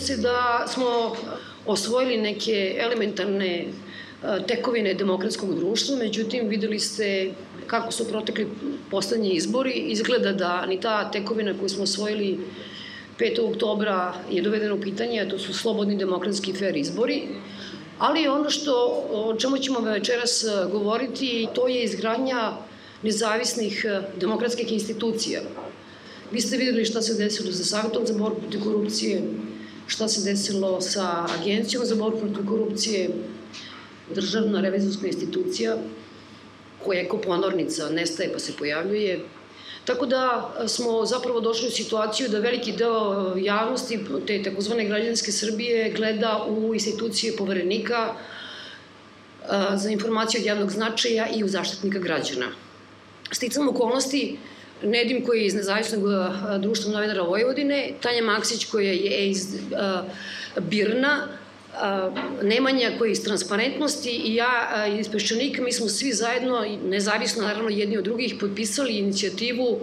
se da smo osvojili neke elementarne e, tekovine demokratskog društva, međutim videli ste kako su protekli poslednji izbori, izgleda da ni ta tekovina koju smo osvojili 5. oktobra je dovedena u pitanje, a to su slobodni demokratski fair izbori, ali ono što, o čemu ćemo večeras govoriti, to je izgradnja nezavisnih demokratskih institucija. Vi ste videli šta se desilo sa Savjetom za borbu protiv korupcije, šta se desilo sa Agencijom za borbu protiv korupcije, državna revizorska institucija, koja je ko ponornica, nestaje pa se pojavljuje. Tako da smo zapravo došli u situaciju da veliki deo javnosti, te takozvane građanske Srbije, gleda u institucije poverenika za informacije od javnog značaja i u zaštitnika građana. Sticam okolnosti, Nedim koji je iz nezavisnog društva novinara Vojvodine, Tanja Maksić koja je iz Birna, Nemanja koji je iz transparentnosti i ja iz Peščanika, mi smo svi zajedno, nezavisno naravno jedni od drugih, potpisali inicijativu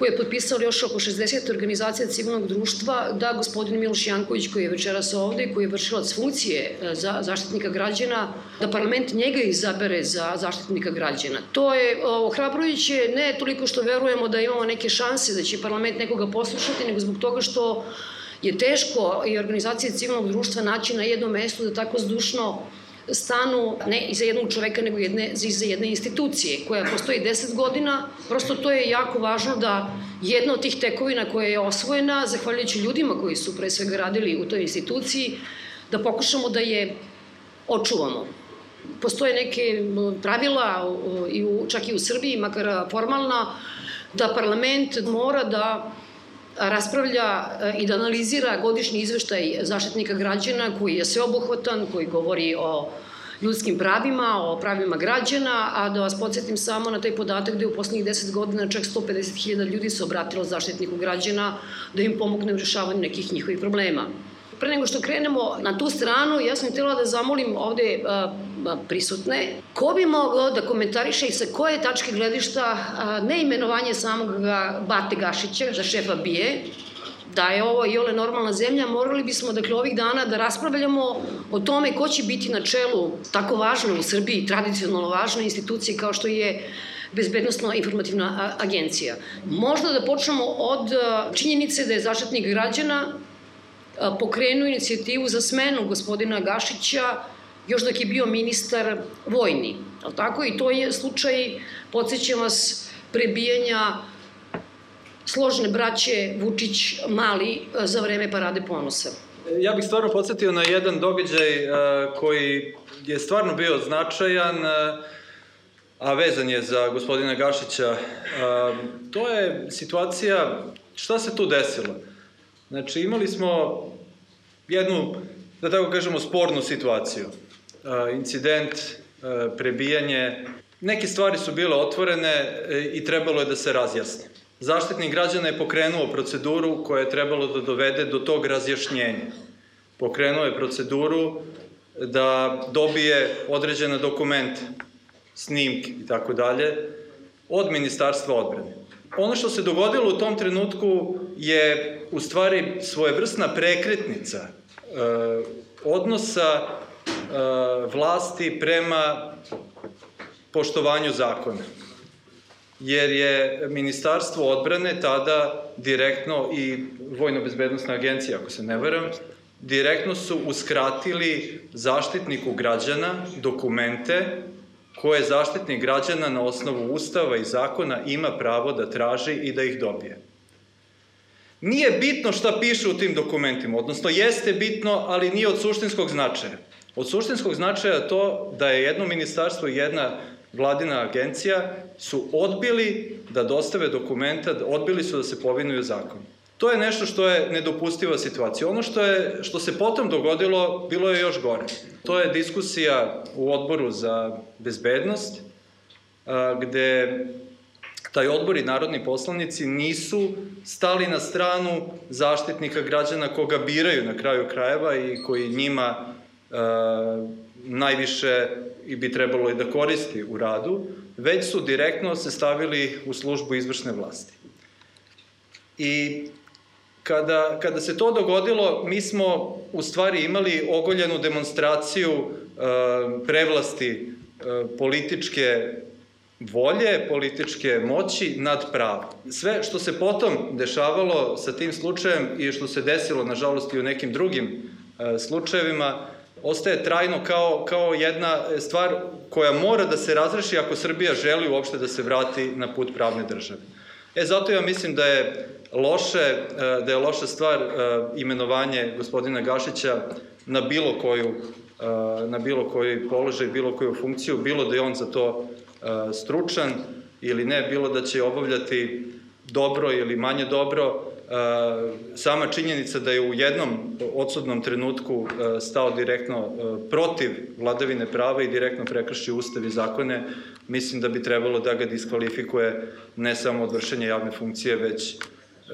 koje je potpisalo još oko 60 organizacija civilnog društva, da gospodin Miloš Janković, koji je večeras ovde, koji je vršilac funkcije e, za zaštitnika građana, da parlament njega izabere za zaštitnika građana. To je ohrabrujuće ne toliko što verujemo da imamo neke šanse da će parlament nekoga poslušati, nego zbog toga što je teško i organizacije civilnog društva naći na jednom mestu da tako zdušno stanu ne iza jednog čoveka, nego jedne, iza jedne institucije koja postoji 10 godina. Prosto to je jako važno da jedna od tih tekovina koja je osvojena, zahvaljujući ljudima koji su pre svega radili u toj instituciji, da pokušamo da je očuvamo. Postoje neke pravila, čak i u Srbiji, makar formalna, da parlament mora da raspravlja e, i da analizira godišnji izveštaj zaštitnika građana koji je sveobuhvatan, koji govori o ljudskim pravima, o pravima građana, a da vas podsjetim samo na taj podatak da je u poslednjih 10 godina čak 150.000 ljudi se obratilo zaštitniku građana da im pomogne u rešavanju nekih njihovih problema pre nego što krenemo na tu stranu, ja sam htjela da zamolim ovde a, a, prisutne, ko bi mogao da komentariše i sa koje tačke gledišta a, neimenovanje samog Bate Gašića za šefa BIE, da je ovo i ole normalna zemlja, morali bismo dakle ovih dana da raspravljamo o tome ko će biti na čelu tako važno u Srbiji, tradicionalno važne institucije kao što je bezbednostno informativna agencija. Možda da počnemo od činjenice da je zaštitnik građana pokrenuo inicijativu za smenu gospodina Gašića još dok je bio ministar vojni. Ali tako? I to je slučaj, podsjećam vas, prebijanja složne braće Vučić-Mali za vreme Parade ponosa. Ja bih stvarno podsjetio na jedan događaj koji je stvarno bio značajan, a vezan je za gospodina Gašića. To je situacija, šta se tu desilo? Znači, imali smo jednu, da tako kažemo, spornu situaciju. Incident, prebijanje, neke stvari su bile otvorene e, i trebalo je da se razjasne. Zaštitnik građana je pokrenuo proceduru koja je trebalo da dovede do tog razjašnjenja. Pokrenuo je proceduru da dobije određene dokumente, snimke i tako dalje od Ministarstva odbrane. Ono što se dogodilo u tom trenutku je u stvari svojevrsna prekretnica e, odnosa e, vlasti prema poštovanju zakona. Jer je Ministarstvo odbrane tada direktno i Vojno-bezbednostna agencija, ako se ne veram, direktno su uskratili zaštitniku građana dokumente koje zaštitnik građana na osnovu ustava i zakona ima pravo da traži i da ih dobije. Nije bitno šta piše u tim dokumentima, odnosno jeste bitno, ali nije od suštinskog značaja. Od suštinskog značaja to da je jedno ministarstvo i jedna vladina agencija su odbili da dostave dokumenta, odbili su da se povinuju zakonu. To je nešto što je nedopustiva situacija. Ono što, je, što se potom dogodilo, bilo je još gore. To je diskusija u odboru za bezbednost, gde taj odbor i narodni poslanici nisu stali na stranu zaštitnika građana koga biraju na kraju krajeva i koji njima e, najviše i bi trebalo i da koristi u radu, već su direktno se stavili u službu izvršne vlasti. I Kada, kada se to dogodilo, mi smo u stvari imali ogoljenu demonstraciju e, prevlasti e, političke volje, političke moći nad pravom. Sve što se potom dešavalo sa tim slučajem i što se desilo, nažalost, i u nekim drugim e, slučajevima, ostaje trajno kao, kao jedna stvar koja mora da se razreši ako Srbija želi uopšte da se vrati na put pravne države. E, zato ja mislim da je loše, e, da je loša stvar e, imenovanje gospodina Gašića na bilo koju e, na bilo koji položaj, bilo koju funkciju, bilo da je on za to stručan ili ne, bilo da će obavljati dobro ili manje dobro, sama činjenica da je u jednom odsudnom trenutku stao direktno protiv vladavine prava i direktno prekršio ustav i zakone, mislim da bi trebalo da ga diskvalifikuje ne samo od vršenja javne funkcije, već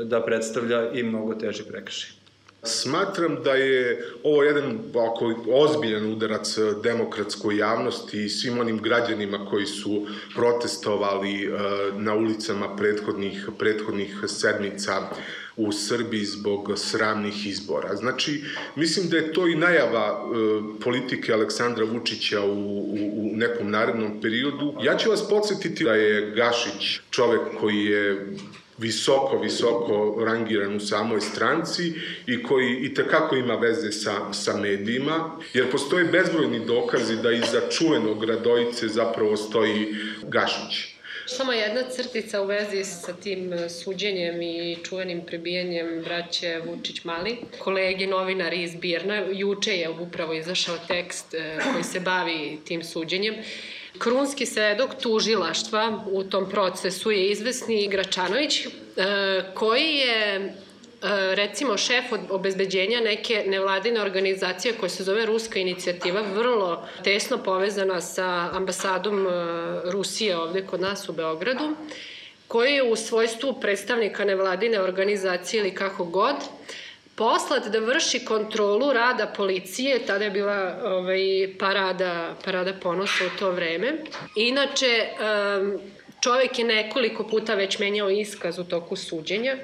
da predstavlja i mnogo teži prekršaj. Smatram da je ovo jedan ako, ozbiljan udarac demokratskoj javnosti i svim onim građanima koji su protestovali uh, na ulicama prethodnih, prethodnih sedmica u Srbiji zbog sramnih izbora. Znači, mislim da je to i najava uh, politike Aleksandra Vučića u, u, u nekom narednom periodu. Ja ću vas podsjetiti da je Gašić čovek koji je visoko, visoko rangiran u samoj stranci i koji i takako ima veze sa, sa medijima, jer postoje bezbrojni dokazi da iza čuvenog Radojice zapravo stoji Gašić. Samo jedna crtica u vezi sa tim suđenjem i čuvenim prebijanjem braće Vučić-Mali. Kolegi novinari iz Birna, juče je upravo izašao tekst e, koji se bavi tim suđenjem Krunski svedok tužilaštva u tom procesu je izvesni Gračanović, e, koji je e, recimo šef obezbeđenja neke nevladine organizacije koja se zove Ruska inicijativa, vrlo tesno povezana sa ambasadom e, Rusije ovde kod nas u Beogradu, koji je u svojstvu predstavnika nevladine organizacije ili kako god, poslat da vrši kontrolu rada policije, tada je bila ovaj, parada, parada ponosa u to vreme. Inače, čovek je nekoliko puta već menjao iskaz u toku suđenja,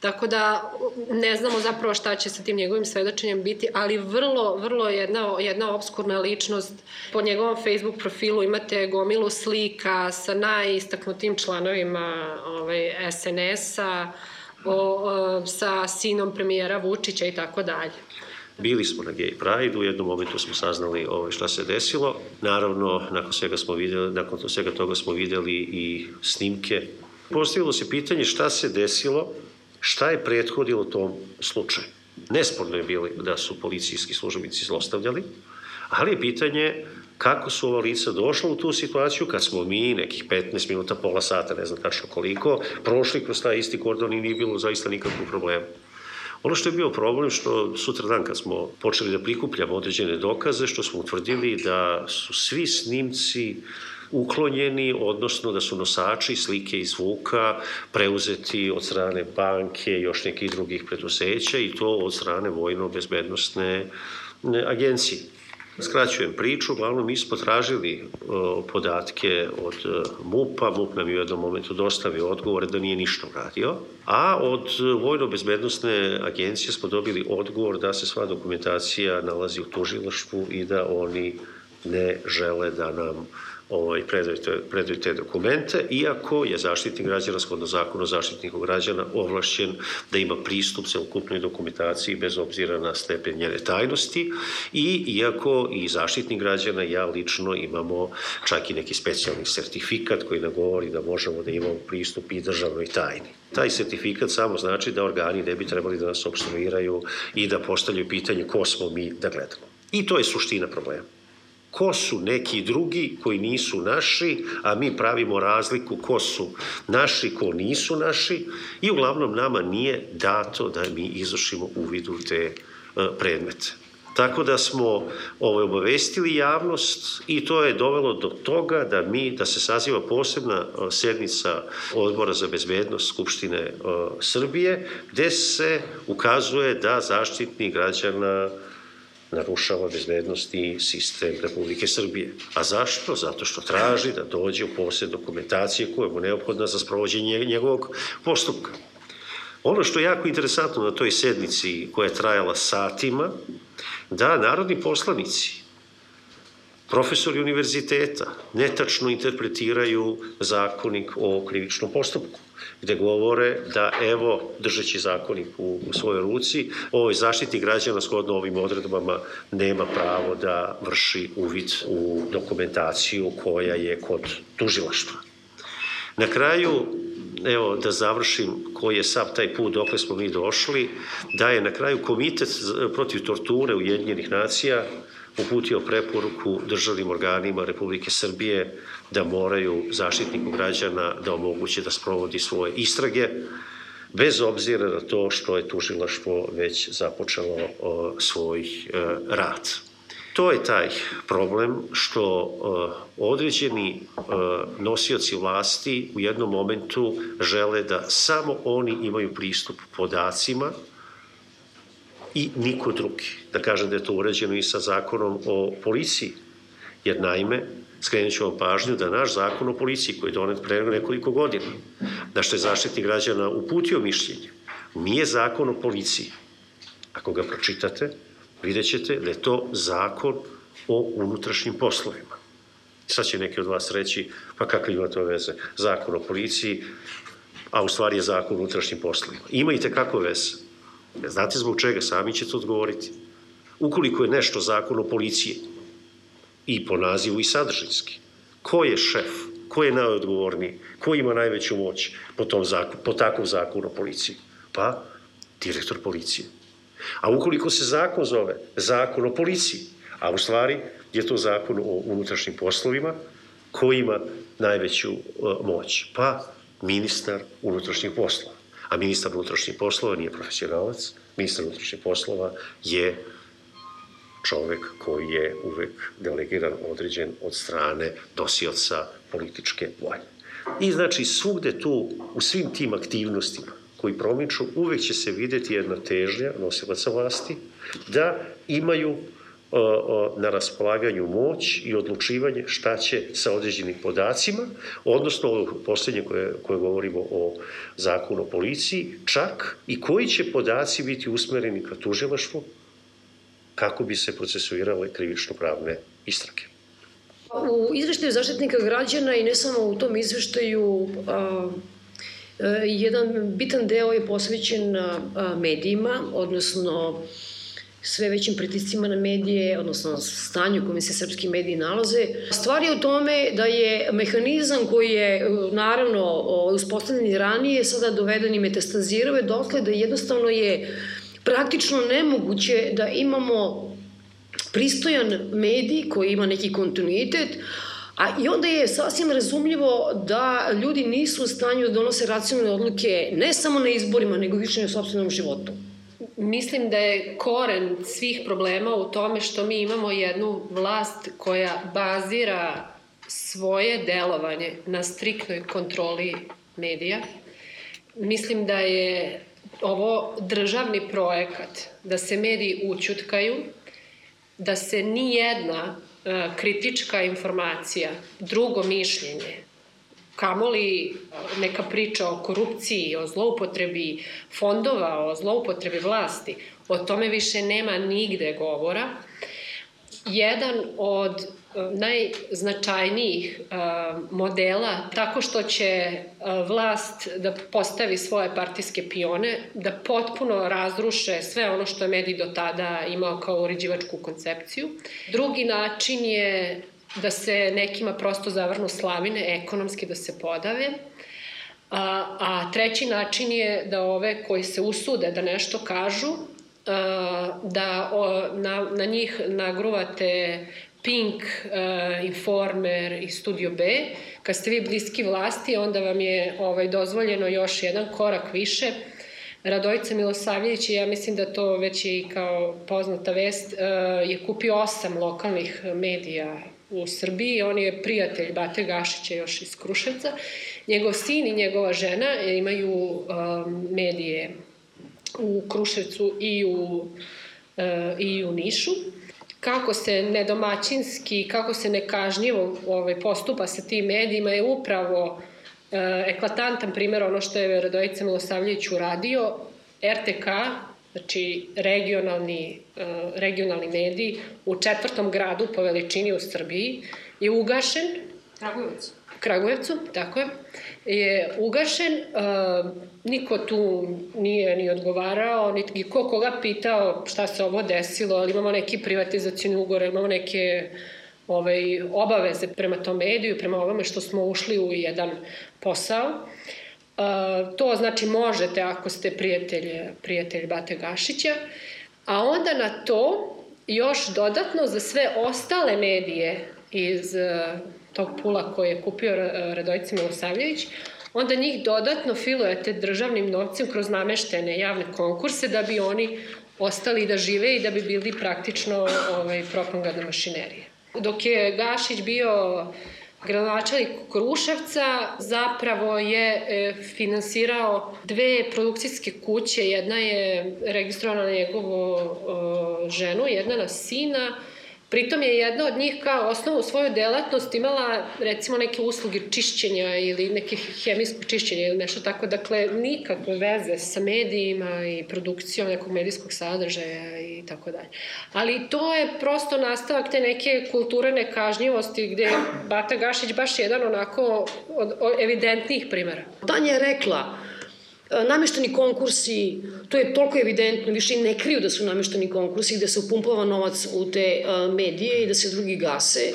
Tako da ne znamo zapravo šta će sa tim njegovim svedočenjem biti, ali vrlo, vrlo jedna, jedna obskurna ličnost. Po njegovom Facebook profilu imate gomilu slika sa najistaknutim članovima ovaj, SNS-a, o, o, sa sinom premijera Vučića i tako dalje. Bili smo na Gay Pride, u jednom momentu smo saznali ovaj, šta se desilo. Naravno, nakon svega, smo videli, nakon svega toga smo videli i snimke. Postavilo se pitanje šta se desilo, šta je prethodilo tom slučaju. Nesporno je bilo da su policijski službenici zlostavljali, ali je pitanje kako su ova lica došla u tu situaciju kad smo mi nekih 15 minuta, pola sata, ne znam tačno koliko, prošli kroz taj isti kordon i nije bilo zaista nikakvog problema. Ono što je bio problem, što sutra dan kad smo počeli da prikupljamo određene dokaze, što smo utvrdili da su svi snimci uklonjeni, odnosno da su nosači slike i zvuka preuzeti od strane banke i još nekih drugih preduzeća i to od strane vojno-bezbednostne agencije. Skraćujem priču, uglavnom mi smo tražili podatke od e, MUP-a, MUP nam je u jednom momentu dostavio odgovore da nije ništa uradio, a od Vojno-bezbednostne agencije smo dobili odgovor da se sva dokumentacija nalazi u tužilaštvu i da oni ne žele da nam ovaj, predaju, predaju te dokumente, iako je zaštitnik građana, shodno zakonu zaštitniku građana, ovlašćen da ima pristup celokupnoj dokumentaciji bez obzira na stepen njene tajnosti i iako i zaštitnik građana ja lično imamo čak i neki specijalni sertifikat koji nam govori da možemo da imamo pristup i državnoj tajni. Taj sertifikat samo znači da organi ne bi trebali da nas obstruiraju i da postavljaju pitanje ko smo mi da gledamo. I to je suština problema ko su neki drugi koji nisu naši, a mi pravimo razliku ko su naši, ko nisu naši i uglavnom nama nije dato da mi izvršimo uvid u te e, predmete. Tako da smo ovaj, obavestili javnost i to je dovelo do toga da mi, da se saziva posebna e, sednica odbora za bezbednost Skupštine e, Srbije, gde se ukazuje da zaštitni građana narušava bezbednosti sistem Republike Srbije. A zašto? Zato što traži da dođe u posljed dokumentacije koja mu neophodna za sprovođenje njegovog postupka. Ono što je jako interesantno na toj sednici koja je trajala satima, da narodni poslanici, profesori univerziteta netačno interpretiraju zakonik o krivičnom postupku gde govore da evo, držeći zakonik u, u svojoj ruci, ovaj zaštiti građana shodno ovim odredbama nema pravo da vrši uvid u dokumentaciju koja je kod tužilaštva. Na kraju, evo da završim koji je sav taj put dokle smo mi došli, da je na kraju komitet protiv torture Ujedinjenih nacija uputio preporuku državnim organima Republike Srbije da moraju zaštitniku građana da omoguće da sprovodi svoje istrage, bez obzira na to što je tužilaštvo već započelo svoj e, rad. To je taj problem što e, određeni e, nosioci vlasti u jednom momentu žele da samo oni imaju pristup podacima i niko drugi. Da kažem da je to uređeno i sa zakonom o policiji, jer naime, skrenut ću vam pažnju da naš zakon o policiji koji je donet pre nekoliko godina, da što je zaštitni građana uputio mišljenje, nije zakon o policiji. Ako ga pročitate, vidjet ćete da je to zakon o unutrašnjim poslovima. Sad će neki od vas reći, pa kakve ima to veze? Zakon o policiji, a u stvari je zakon o unutrašnjim poslovima. Ima i tekako veze. Znate zbog čega? Sami ćete odgovoriti. Ukoliko je nešto zakon o policiji, i po nazivu i sadržinski, ko je šef, ko je najodgovorniji, ko ima najveću moć po, tom zakon, po takvom zakonu o policiji? Pa, direktor policije. A ukoliko se zakon zove zakon o policiji, a u stvari je to zakon o unutrašnjim poslovima, ko ima najveću uh, moć? Pa, ministar unutrašnjih poslova a ministar unutrašnjih poslova nije profesionalac, ministar unutrašnjih poslova je čovek koji je uvek delegiran, određen od strane dosioca političke volje. I znači svugde tu, u svim tim aktivnostima koji promiču, uvek će se videti jedna težnja nosilaca vlasti da imaju na raspolaganju moć i odlučivanje šta će sa određenim podacima, odnosno ovo poslednje koje, koje govorimo o zakonu o policiji, čak i koji će podaci biti usmereni ka tužilaštvu kako bi se procesuirale krivično-pravne istrage. U izveštaju zaštitnika građana i ne samo u tom izveštaju a, a, jedan bitan deo je posvećen medijima, odnosno sve većim pritiscima na medije, odnosno stanju u kome se srpski mediji nalaze. Stvar je u tome da je mehanizam koji je naravno uspostavljen ranije sada doveden i metastazirao je dotle da jednostavno je praktično nemoguće da imamo pristojan medij koji ima neki kontinuitet, A i onda je sasvim razumljivo da ljudi nisu u stanju da donose racionalne odluke ne samo na izborima, nego više na sobstvenom životu. Mislim da je koren svih problema u tome što mi imamo jednu vlast koja bazira svoje delovanje na striktnoj kontroli medija. Mislim da je ovo državni projekat, da se mediji učutkaju, da se ni jedna e, kritička informacija, drugo mišljenje, kamoli neka priča o korupciji, o zloupotrebi fondova, o zloupotrebi vlasti, o tome više nema nigde govora. Jedan od e, najznačajnijih e, modela tako što će vlast da postavi svoje partijske pione, da potpuno razruše sve ono što je medij do tada imao kao uređivačku koncepciju. Drugi način je da se nekima prosto zavrnu slavine, ekonomski da se podave. A, a treći način je da ove koji se usude da nešto kažu, da na, na njih nagruvate Pink, Informer i Studio B. Kad ste vi bliski vlasti, onda vam je ovaj, dozvoljeno još jedan korak više. Radojica Milosavljević, ja mislim da to već je i kao poznata vest, je kupio osam lokalnih medija u Srbiji, on je prijatelj Bate Gašića još iz Kruševca. Njegov sin i njegova žena imaju um, medije u Kruševcu i u, uh, i u Nišu. Kako se nedomaćinski, kako se nekažnjivo ovaj, postupa sa tim medijima je upravo uh, eklatantan primer ono što je Radojica Milosavljević uradio, RTK, znači regionalni, regionalni medij u četvrtom gradu po veličini u Srbiji, je ugašen. Kragujevac. Kragujevcu, tako je, je ugašen, uh, niko tu nije ni odgovarao, niti ko koga pitao šta se ovo desilo, ali imamo neki privatizacijni ugor, imamo neke ovaj, obaveze prema tom mediju, prema ovome što smo ušli u jedan posao. Uh, to znači možete ako ste prijatelj, prijatelj Bate Gašića, a onda na to još dodatno za sve ostale medije iz tog pula koje je kupio Radojica Milosavljević, onda njih dodatno filujete državnim novcem kroz nameštene javne konkurse da bi oni ostali da žive i da bi bili praktično ovaj, propagandna mašinerija. Dok je Gašić bio gradonačelnik Kruševca zapravo je e, finansirao dve produkcijske kuće, jedna je registrovana na njegovu ženu, jedna na sina, Pritom je jedna od njih kao osnovu svoju delatnost imala recimo neke usluge čišćenja ili neke hemijsko čišćenja ili nešto tako. Dakle, nikakve veze sa medijima i produkcijom nekog medijskog sadržaja i tako dalje. Ali to je prosto nastavak te neke kulture nekažnjivosti gde je Bata Gašić baš jedan onako od, od evidentnijih primera. Tanja je rekla namešteni konkursi, to je toliko evidentno, više i ne kriju da su namešteni konkursi, da se upumpava novac u te e, medije i da se drugi gase.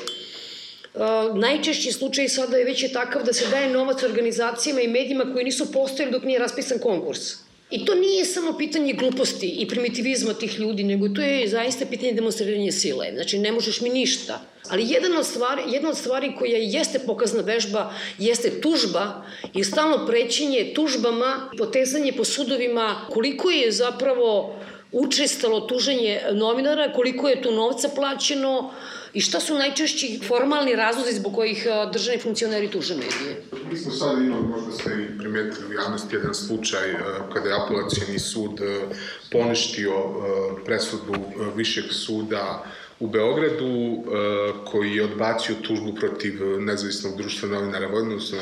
Uh, najčešći slučaj sada je već je takav da se daje novac organizacijama i medijima koji nisu postojali dok nije raspisan konkurs. I to nije samo pitanje gluposti i primitivizma tih ljudi, nego to je zaista pitanje demonstriranja sile. Znači, ne možeš mi ništa. Ali jedna od stvari, jedna od stvari koja jeste pokazna vežba jeste tužba i stalno prećenje tužbama, potezanje po sudovima, koliko je zapravo učestalo tuženje novinara, koliko je tu novca plaćeno, I šta su najčešći formalni razlozi zbog kojih državni funkcioneri tuže medije? Mi smo sad imali, možda ste i primetili u javnosti jedan slučaj kada je apelacijani sud poništio presudu Višeg suda u Beogradu, koji je odbacio tužbu protiv nezavisnog društva novinara odnosno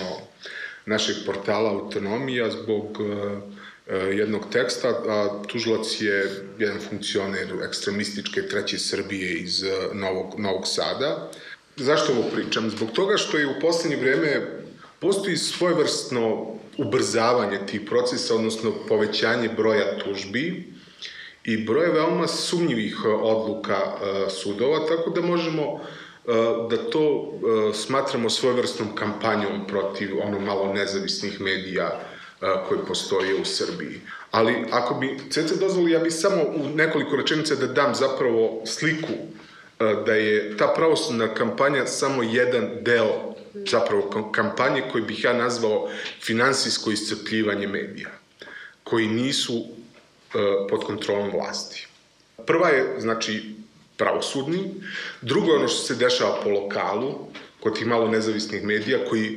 našeg portala Autonomija zbog E, jednog teksta, a tužilac je jedan funkcioner ekstremističke treće Srbije iz e, Novog, Novog Sada. Zašto ovo pričam? Zbog toga što je u poslednje vreme postoji svojvrstno ubrzavanje tih procesa, odnosno povećanje broja tužbi i broje veoma sumnjivih e, odluka sudova, tako da možemo da to smatramo svojvrstnom kampanjom protiv ono malo nezavisnih medija koji postoje u Srbiji. Ali ako bi CC dozvoli, ja bih samo u nekoliko rečenica da dam zapravo sliku da je ta pravosudna kampanja samo jedan deo zapravo kampanje koji bih ja nazvao finansijsko iscrpljivanje medija, koji nisu pod kontrolom vlasti. Prva je, znači, pravosudni, drugo je ono što se dešava po lokalu, kod tih malo nezavisnih medija koji e,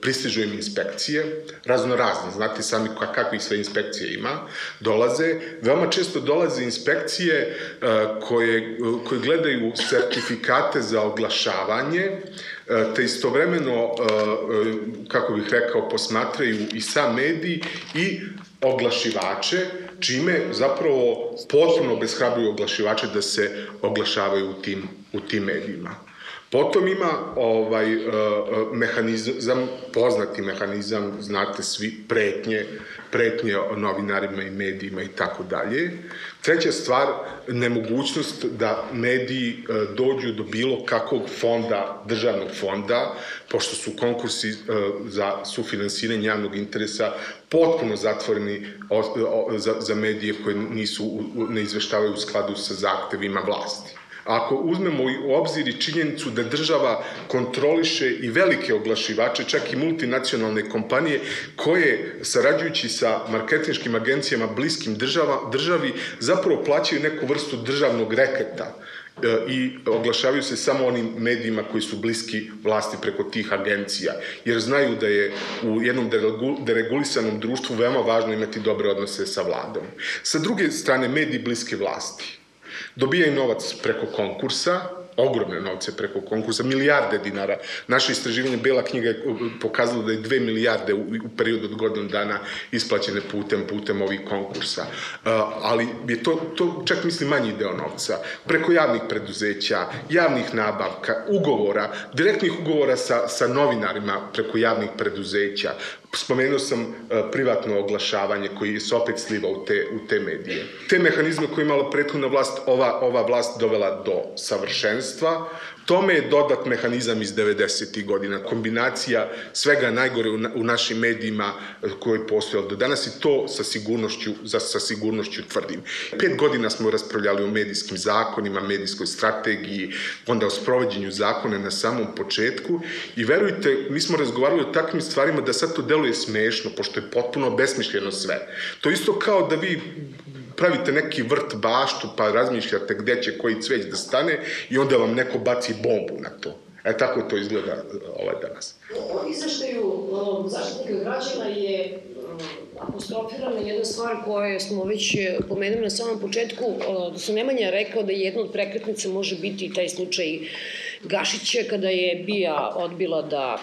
pristižu im inspekcije, razno razne, znate sami kakvih sve inspekcije ima, dolaze, veoma često dolaze inspekcije e, koje, koje gledaju sertifikate za oglašavanje, e, te istovremeno, e, e, kako bih rekao, posmatraju i sam mediji i oglašivače, čime zapravo potpuno obeshrabruju oglašivače da se oglašavaju u tim, u tim medijima. Potom ima ovaj e, e, mehanizam, poznati mehanizam, znate svi, pretnje, pretnje novinarima i medijima i tako dalje. Treća stvar, nemogućnost da mediji e, dođu do bilo kakvog fonda, državnog fonda, pošto su konkursi za sufinansiranje javnog interesa potpuno zatvoreni za, za medije koje nisu, ne izveštavaju u skladu sa zahtevima vlasti. Ako uzmemo u obzir i činjenicu da država kontroliše i velike oglašivače, čak i multinacionalne kompanije, koje, sarađujući sa marketinškim agencijama bliskim država, državi, zapravo plaćaju neku vrstu državnog reketa e, i oglašavaju se samo onim medijima koji su bliski vlasti preko tih agencija, jer znaju da je u jednom deregulisanom društvu veoma važno imati dobre odnose sa vladom. Sa druge strane, mediji bliske vlasti dobijaju novac preko konkursa, ogromne novce preko konkursa, milijarde dinara. Naše istraživanje Bela knjiga je pokazalo da je 2 milijarde u, u periodu od godinu dana isplaćene putem, putem ovih konkursa. Uh, ali je to, to čak mislim manji deo novca. Preko javnih preduzeća, javnih nabavka, ugovora, direktnih ugovora sa, sa novinarima preko javnih preduzeća, Spomenuo sam uh, privatno oglašavanje koji se opet sliva u te, u te medije. Te mehanizme koje je imala prethodna vlast, ova, ova vlast dovela do savršenstva. Tome je dodat mehanizam iz 90. godina, kombinacija svega najgore u, na, u našim medijima koji je postojalo do danas i to sa sigurnošću, za, sa sigurnošću tvrdim. Pet godina smo raspravljali o medijskim zakonima, medijskoj strategiji, onda o sprovođenju zakona na samom početku i verujte, mi smo razgovarali o takvim stvarima da sad to deluje smešno, pošto je potpuno besmišljeno sve. To isto kao da vi pravite neki vrt baštu pa razmišljate gde će koji cveć da stane i onda vam neko baci bombu na to. E tako to izgleda ovaj danas. U izveštaju zaštitnika građana je apostrofirana jedna stvar koju smo već pomenuli na samom početku, da su Nemanja rekao da jedna od prekretnica može biti taj slučaj Gašića kada je Bija odbila da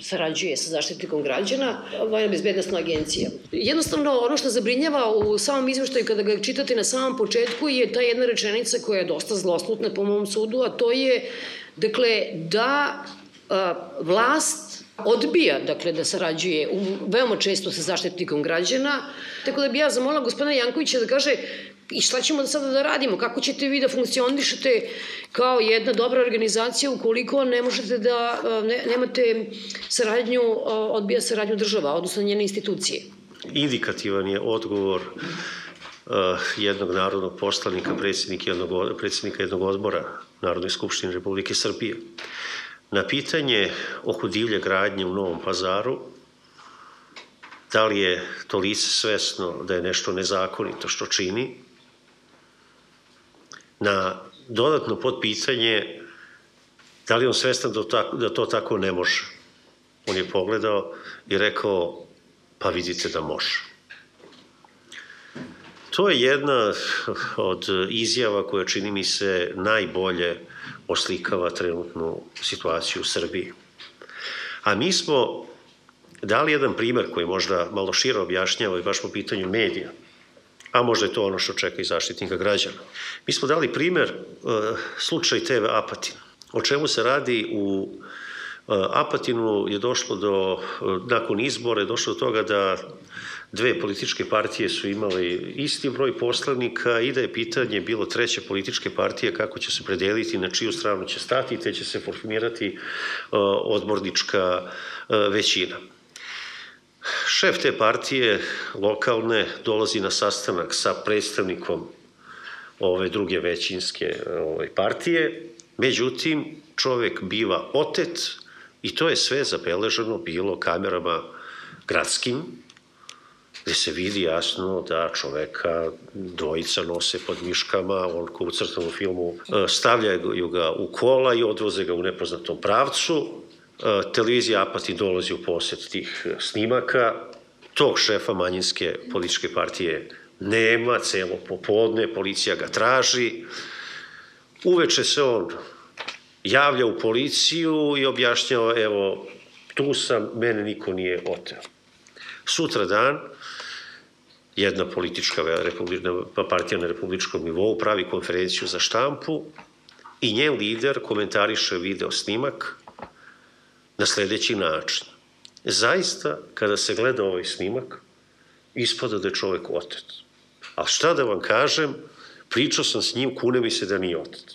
sarađuje sa zaštitnikom građana, Vojna bezbednostna agencija. Jednostavno, ono što zabrinjava u samom izveštaju kada ga čitate na samom početku je ta jedna rečenica koja je dosta zloslutna po mom sudu, a to je, dakle, da a, vlast odbija dakle da sarađuje u, veoma često sa zaštitnikom građana tako da bi ja zamolila gospodina Jankovića da kaže i šta ćemo da sada da radimo, kako ćete vi da funkcionišete kao jedna dobra organizacija ukoliko ne možete da, ne, nemate saradnju, odbija saradnju država, odnosno njene institucije. Indikativan je odgovor uh, jednog narodnog poslanika, predsednika jednog, predsednika jednog odbora Narodne skupštine Republike Srbije. Na pitanje oko divlje gradnje u Novom pazaru, da li je to lice svesno da je nešto nezakonito što čini, na dodatno podpitanje da li on svestan da, da to tako ne može. On je pogledao i rekao, pa vidite da može. To je jedna od izjava koja čini mi se najbolje oslikava trenutnu situaciju u Srbiji. A mi smo dali jedan primer koji možda malo širo objašnjava i baš po pitanju medija – a možda je to ono što čeka i zaštitnika građana. Mi smo dali primer e, slučaj TV Apatin. O čemu se radi u e, Apatinu je došlo do, e, nakon izbora je došlo do toga da dve političke partije su imale isti broj poslanika i da je pitanje bilo treće političke partije kako će se predeliti, na čiju stranu će stati, te će se formirati odbornička većina. Šef te partije lokalne dolazi na sastanak sa predstavnikom ove druge većinske ove partije, međutim čovek biva otet i to je sve zabeleženo bilo kamerama gradskim, gde se vidi jasno da čoveka dvojica nose pod miškama, on ko u crtanom filmu e, stavljaju ga u kola i odvoze ga u nepoznatom pravcu, televizija Apati dolazi u posjet tih e, snimaka, tog šefa manjinske političke partije nema, celo popodne, policija ga traži, uveče se on javlja u policiju i objašnjava, evo, tu sam, mene niko nije oteo. Sutra dan, jedna politička pa partija na republičkom nivou pravi konferenciju za štampu i njen lider komentariše video snimak na sledeći način. Zaista, kada se gleda ovaj snimak, ispada da je čovek otet. A šta da vam kažem, pričao sam s njim, kune mi se da nije otet.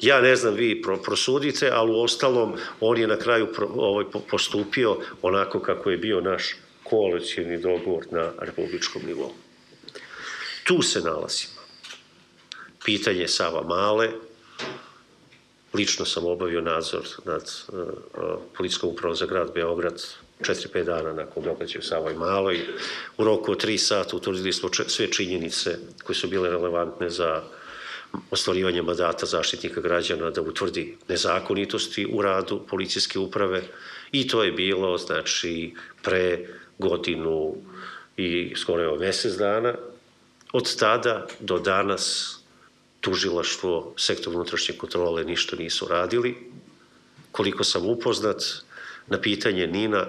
Ja ne znam, vi prosudite, ali u ostalom on je na kraju ovaj, postupio onako kako je bio naš koalicijni dogovor na republičkom nivou. Tu se nalazimo. Pitanje Sava Male, Lično sam obavio nadzor nad uh, policijskom upravom za grad Beograd 4-5 dana nakon događaja u Savoj Maloj. U roku od 3 sata utvrdili smo sve činjenice koje su bile relevantne za ostvarivanje mandata zaštitnika građana da utvrdi nezakonitosti u radu policijske uprave i to je bilo znači pre godinu i skoro evo mesec dana. Od tada do danas tužilaštvo, sektor unutrašnje kontrole ništa nisu radili. Koliko sam upoznat, na pitanje Nina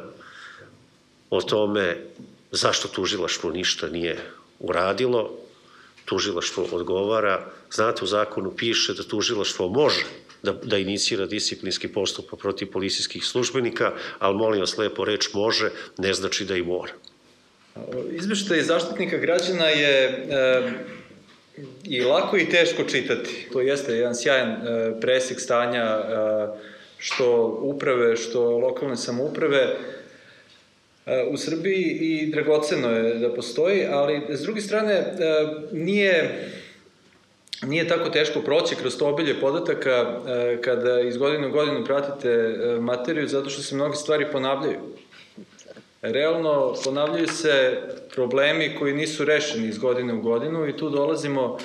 o tome zašto tužilaštvo ništa nije uradilo, tužilaštvo odgovara, znate u zakonu piše da tužilaštvo može da, da inicira disciplinski postupak protiv policijskih službenika, ali molim vas lepo reč može, ne znači da i mora. Izveštaj zaštitnika građana je e, i lako i teško čitati. To jeste jedan sjajan e, presek stanja e, što uprave, što lokalne samouprave u Srbiji i dragoceno je da postoji, ali s druge strane nije nije tako teško proći kroz to obilje podataka kada iz godine u godinu pratite materiju, zato što se mnoge stvari ponavljaju. Realno, ponavljaju se problemi koji nisu rešeni iz godine u godinu i tu dolazimo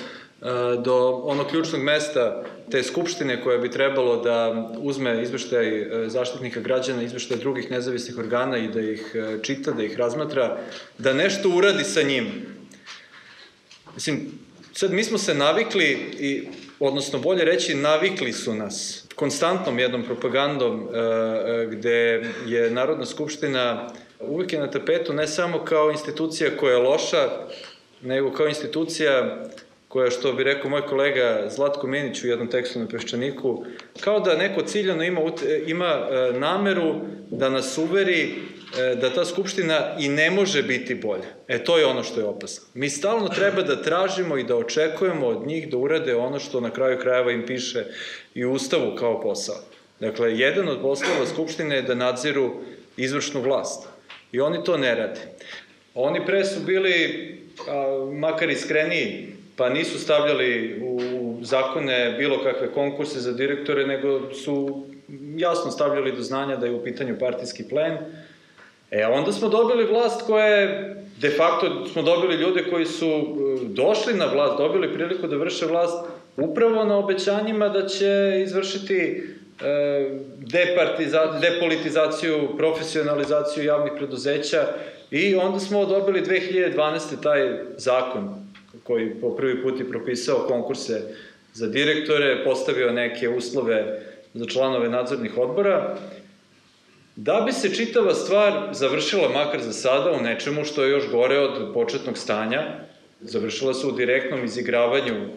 do onog ključnog mesta te skupštine koja bi trebalo da uzme izveštaj e, zaštitnika građana, izveštaj drugih nezavisnih organa i da ih e, čita, da ih razmatra, da nešto uradi sa njim. Mislim, sad mi smo se navikli, i, odnosno bolje reći, navikli su nas konstantnom jednom propagandom e, gde je Narodna skupština uvek je na tapetu ne samo kao institucija koja je loša, nego kao institucija koja, što bi rekao moj kolega Zlatko Minić u jednom tekstu na Peščaniku, kao da neko ciljano ima, ima e, nameru da nas uveri e, da ta skupština i ne može biti bolja. E, to je ono što je opasno. Mi stalno treba da tražimo i da očekujemo od njih da urade ono što na kraju krajeva im piše i u Ustavu kao posao. Dakle, jedan od poslova Skupštine je da nadziru izvršnu vlast. I oni to ne rade. Oni pre su bili a, makar iskreniji, pa nisu stavljali u zakone bilo kakve konkurse za direktore, nego su jasno stavljali do znanja da je u pitanju partijski plen. E, onda smo dobili vlast koja je, de facto smo dobili ljude koji su e, došli na vlast, dobili priliku da vrše vlast upravo na obećanjima da će izvršiti departizaciju, depolitizaciju, profesionalizaciju javnih preduzeća i onda smo dobili 2012. taj zakon koji po prvi put je propisao konkurse za direktore, postavio neke uslove za članove nadzornih odbora, da bi se čitava stvar završila makar za sada u nečemu što je još gore od početnog stanja, završila se u direktnom izigravanju e,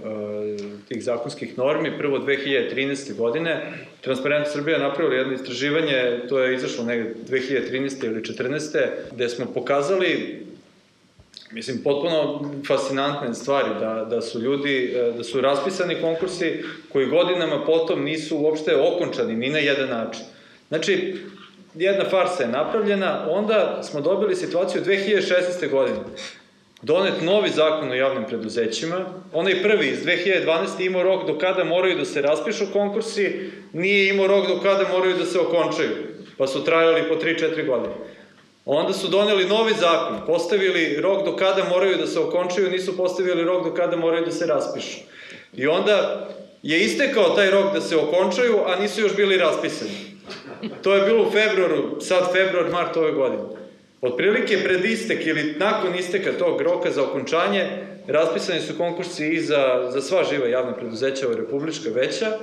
tih zakonskih normi, prvo 2013. godine. Transparent Srbija napravila jedno istraživanje, to je izašlo negde 2013. ili 14. gde smo pokazali mislim, potpuno fascinantne stvari, da, da su ljudi, da su raspisani konkursi koji godinama potom nisu uopšte okončani, ni na jedan način. Znači, jedna farsa je napravljena, onda smo dobili situaciju 2016. godine donet novi zakon o javnim preduzećima. Onaj prvi iz 2012. imao rok do kada moraju da se raspišu konkursi, nije imao rok do kada moraju da se okončaju, pa su trajali po 3-4 godine. Onda su doneli novi zakon, postavili rok do kada moraju da se okončaju, nisu postavili rok do kada moraju da se raspišu. I onda je istekao taj rok da se okončaju, a nisu još bili raspisani. To je bilo u februaru, sad februar, mart ove godine. Otprilike pred istek ili nakon isteka tog roka za okončanje raspisani su konkursi i za, za sva živa javna preduzeća u Republička veća,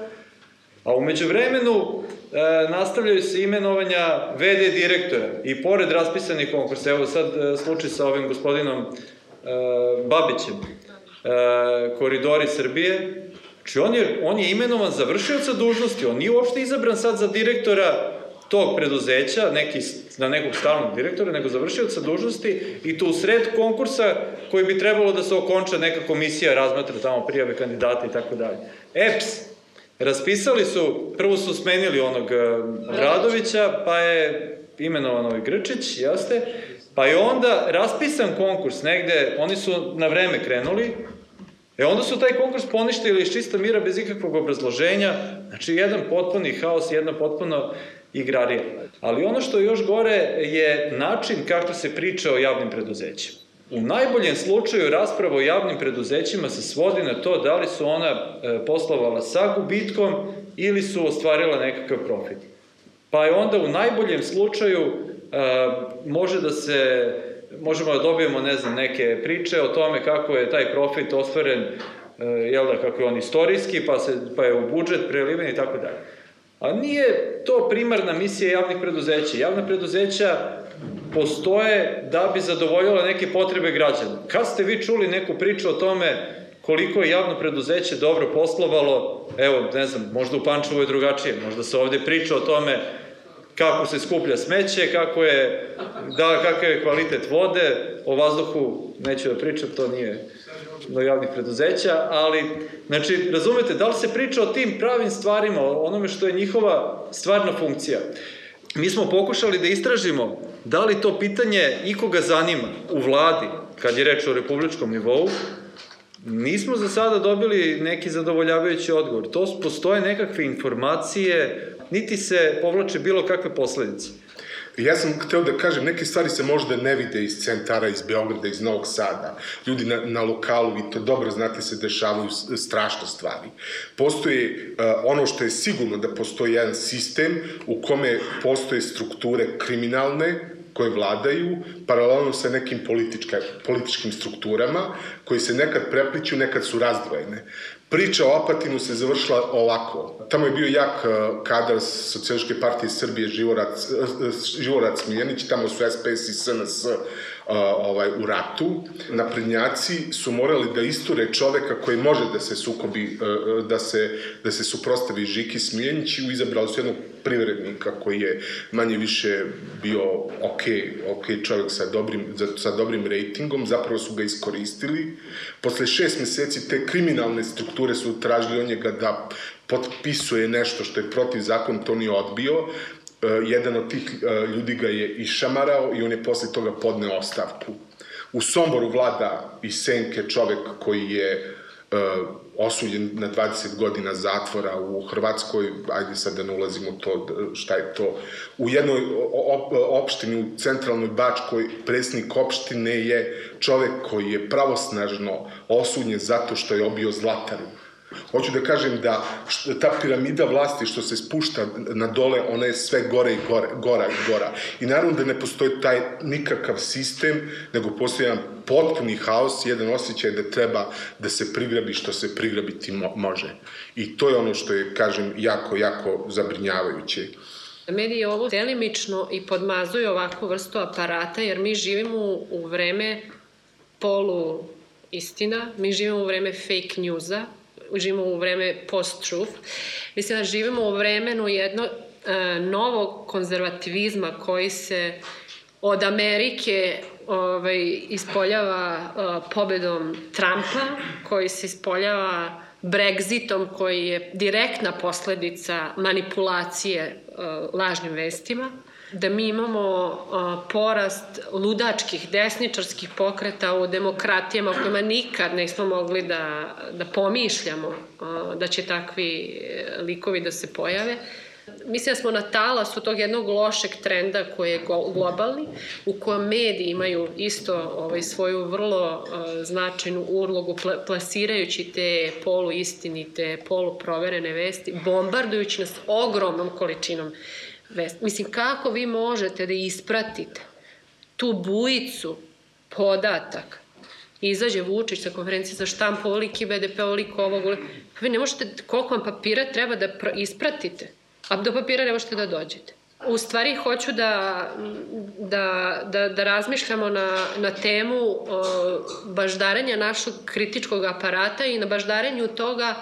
a umeđu vremenu e, nastavljaju se imenovanja VD direktora. I pored raspisanih konkursa, evo sad e, slučaj sa ovim gospodinom e, Babićem, e, Koridori Srbije, znači on je, on je imenovan za vršioca dužnosti, on nije uopšte izabran sad za direktora tog preduzeća, neki, na nekog stalnog direktora, nego završioca dužnosti i to u sred konkursa koji bi trebalo da se okonča neka komisija, razmatra tamo prijave kandidata i tako dalje. EPS, raspisali su, prvo su smenili onog eh, Radovića, pa je imenovan ovaj Grčić, jeste, pa je onda raspisan konkurs negde, oni su na vreme krenuli, E onda su taj konkurs poništili iz čista mira bez ikakvog obrazloženja, znači jedan potpuni haos, jedna potpuno igrarija. Ali ono što je još gore je način kako se priča o javnim preduzećima. U najboljem slučaju rasprava o javnim preduzećima se svodi na to da li su ona e, poslovala sa gubitkom ili su ostvarila nekakav profit. Pa je onda u najboljem slučaju e, može da se možemo da dobijemo, ne znam, neke priče o tome kako je taj profit ostvaren e, jel da, kako je on istorijski, pa, se, pa je u budžet preliven i tako dalje. A nije to primarna misija javnih preduzeća. Javna preduzeća postoje da bi zadovoljila neke potrebe građana. Kad ste vi čuli neku priču o tome koliko je javno preduzeće dobro poslovalo, evo, ne znam, možda u Pančevu je drugačije, možda se ovde priča o tome kako se skuplja smeće, kako je, da, kakav je kvalitet vode, o vazduhu neću da pričam, to nije do javnih preduzeća, ali, znači, razumete, da li se priča o tim pravim stvarima, o onome što je njihova stvarna funkcija? Mi smo pokušali da istražimo da li to pitanje ikoga zanima u vladi, kad je reč o republičkom nivou, Nismo za sada dobili neki zadovoljavajući odgovor. To postoje nekakve informacije, niti se povlače bilo kakve posledice. Ja sam hteo da kažem, neke stvari se možda ne vide iz centara, iz Beograda, iz Novog Sada. Ljudi na, na lokalu, vi to dobro znate, se dešavaju strašne stvari. Postoji uh, ono što je sigurno da postoji jedan sistem u kome postoje strukture kriminalne, koje vladaju, paralelno sa nekim politička, političkim strukturama, koji se nekad prepliću, nekad su razdvojene. Priča o Apatinu se završila ovako. Tamo je bio jak uh, kadar Socijalističke partije Srbije Živorac, uh, Živorac Miljanić, tamo su SPS i SNS ovaj, u ratu, naprednjaci su morali da isture čoveka koji može da se sukobi, da se, da se suprostavi Žiki Smiljanić i izabrali su jednog privrednika koji je manje više bio ok, ok čovjek sa dobrim, sa dobrim rejtingom, zapravo su ga iskoristili. Posle šest meseci te kriminalne strukture su tražili od njega da potpisuje nešto što je protiv zakon, to nije odbio. E, jedan od tih e, ljudi ga je išamarao i on je posle toga podneo ostavku. U Somboru vlada i Senke čovek koji je uh, osuđen na 20 godina zatvora u Hrvatskoj, ajde sad da ne ulazimo to, šta je to, u jednoj op, opštini u centralnoj Bačkoj predsjednik opštine je čovek koji je pravosnažno osuđen zato što je obio zlataru Hoću da kažem da ta piramida vlasti što se spušta na dole, ona je sve gore i gore, gora i gora. I naravno da ne postoji taj nikakav sistem, nego postoji jedan potpuni haos, jedan osjećaj da treba da se prigrabi što se prigrabiti mo može. I to je ono što je, kažem, jako, jako zabrinjavajuće. Mediji ovo delimično i podmazuju ovakvu vrstu aparata, jer mi živimo u vreme polu istina, mi živimo u vreme fake newsa, živimo u vreme post-truth. Mislim da živimo u vremenu jedno e, novog konzervativizma koji se od Amerike ovaj, ispoljava uh, pobedom Trumpa, koji se ispoljava Brexitom, koji je direktna posledica manipulacije uh, lažnim vestima da mi imamo porast ludačkih desničarskih pokreta u demokratijama kojima nikad nismo mogli da, da pomišljamo da će takvi likovi da se pojave. Mislim da smo na talasu tog jednog lošeg trenda koji je globalni, u kojem mediji imaju isto ovaj, svoju vrlo uh, značajnu ulogu pl plasirajući te poluistinite, poluproverene vesti, bombardujući nas ogromnom količinom vest. Mislim, kako vi možete da ispratite tu bujicu podataka izađe Vučić sa konferencije za štamp, ovoliki BDP, ovoliko ovog, pa vi ne možete, koliko vam papira treba da ispratite, a do papira ne možete da dođete. U stvari hoću da, da, da, da razmišljamo na, na temu o, baždarenja našeg kritičkog aparata i na baždarenju toga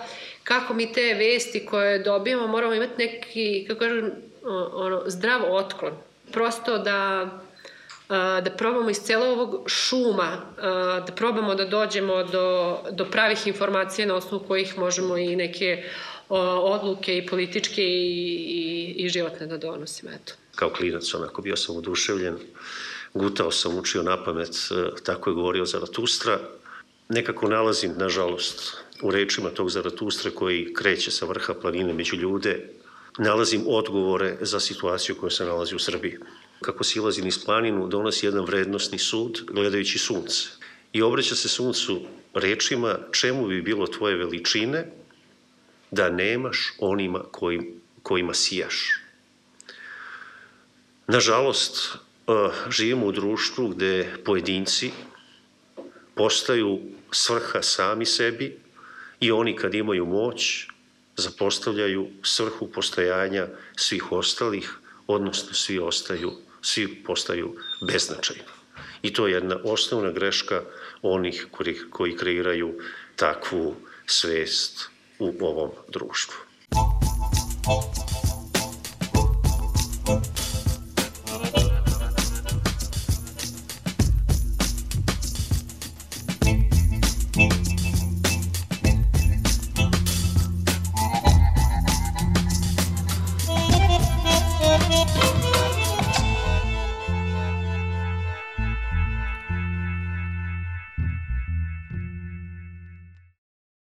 kako mi te vesti koje dobijamo moramo imati neki, kako kažem, ono, zdrav otklon. Prosto da da probamo iz celog ovog šuma, da probamo da dođemo do, do pravih informacija na osnovu kojih možemo i neke odluke i političke i, i, i životne da donosimo. Eto. Kao klinac, onako, bio sam oduševljen, gutao sam, učio na pamet, e, tako je govorio Zaratustra. Nekako nalazim, nažalost, u rečima tog Zaratustra koji kreće sa vrha planine među ljude, nalazim odgovore za situaciju koja se nalazi u Srbiji. Kako silazi niz planinu, donosi jedan vrednostni sud gledajući sunce. I obraća se suncu rečima čemu bi bilo tvoje veličine da nemaš onima kojim, kojima sijaš. Nažalost, eh, živimo u društvu gde pojedinci postaju svrha sami sebi i oni kad imaju moć zapostavljaju svrhu postojanja svih ostalih, odnosno svi ostaju, svi postaju beznačajni. I to je jedna osnovna greška onih koji, koji kreiraju takvu svest u ovom društvu.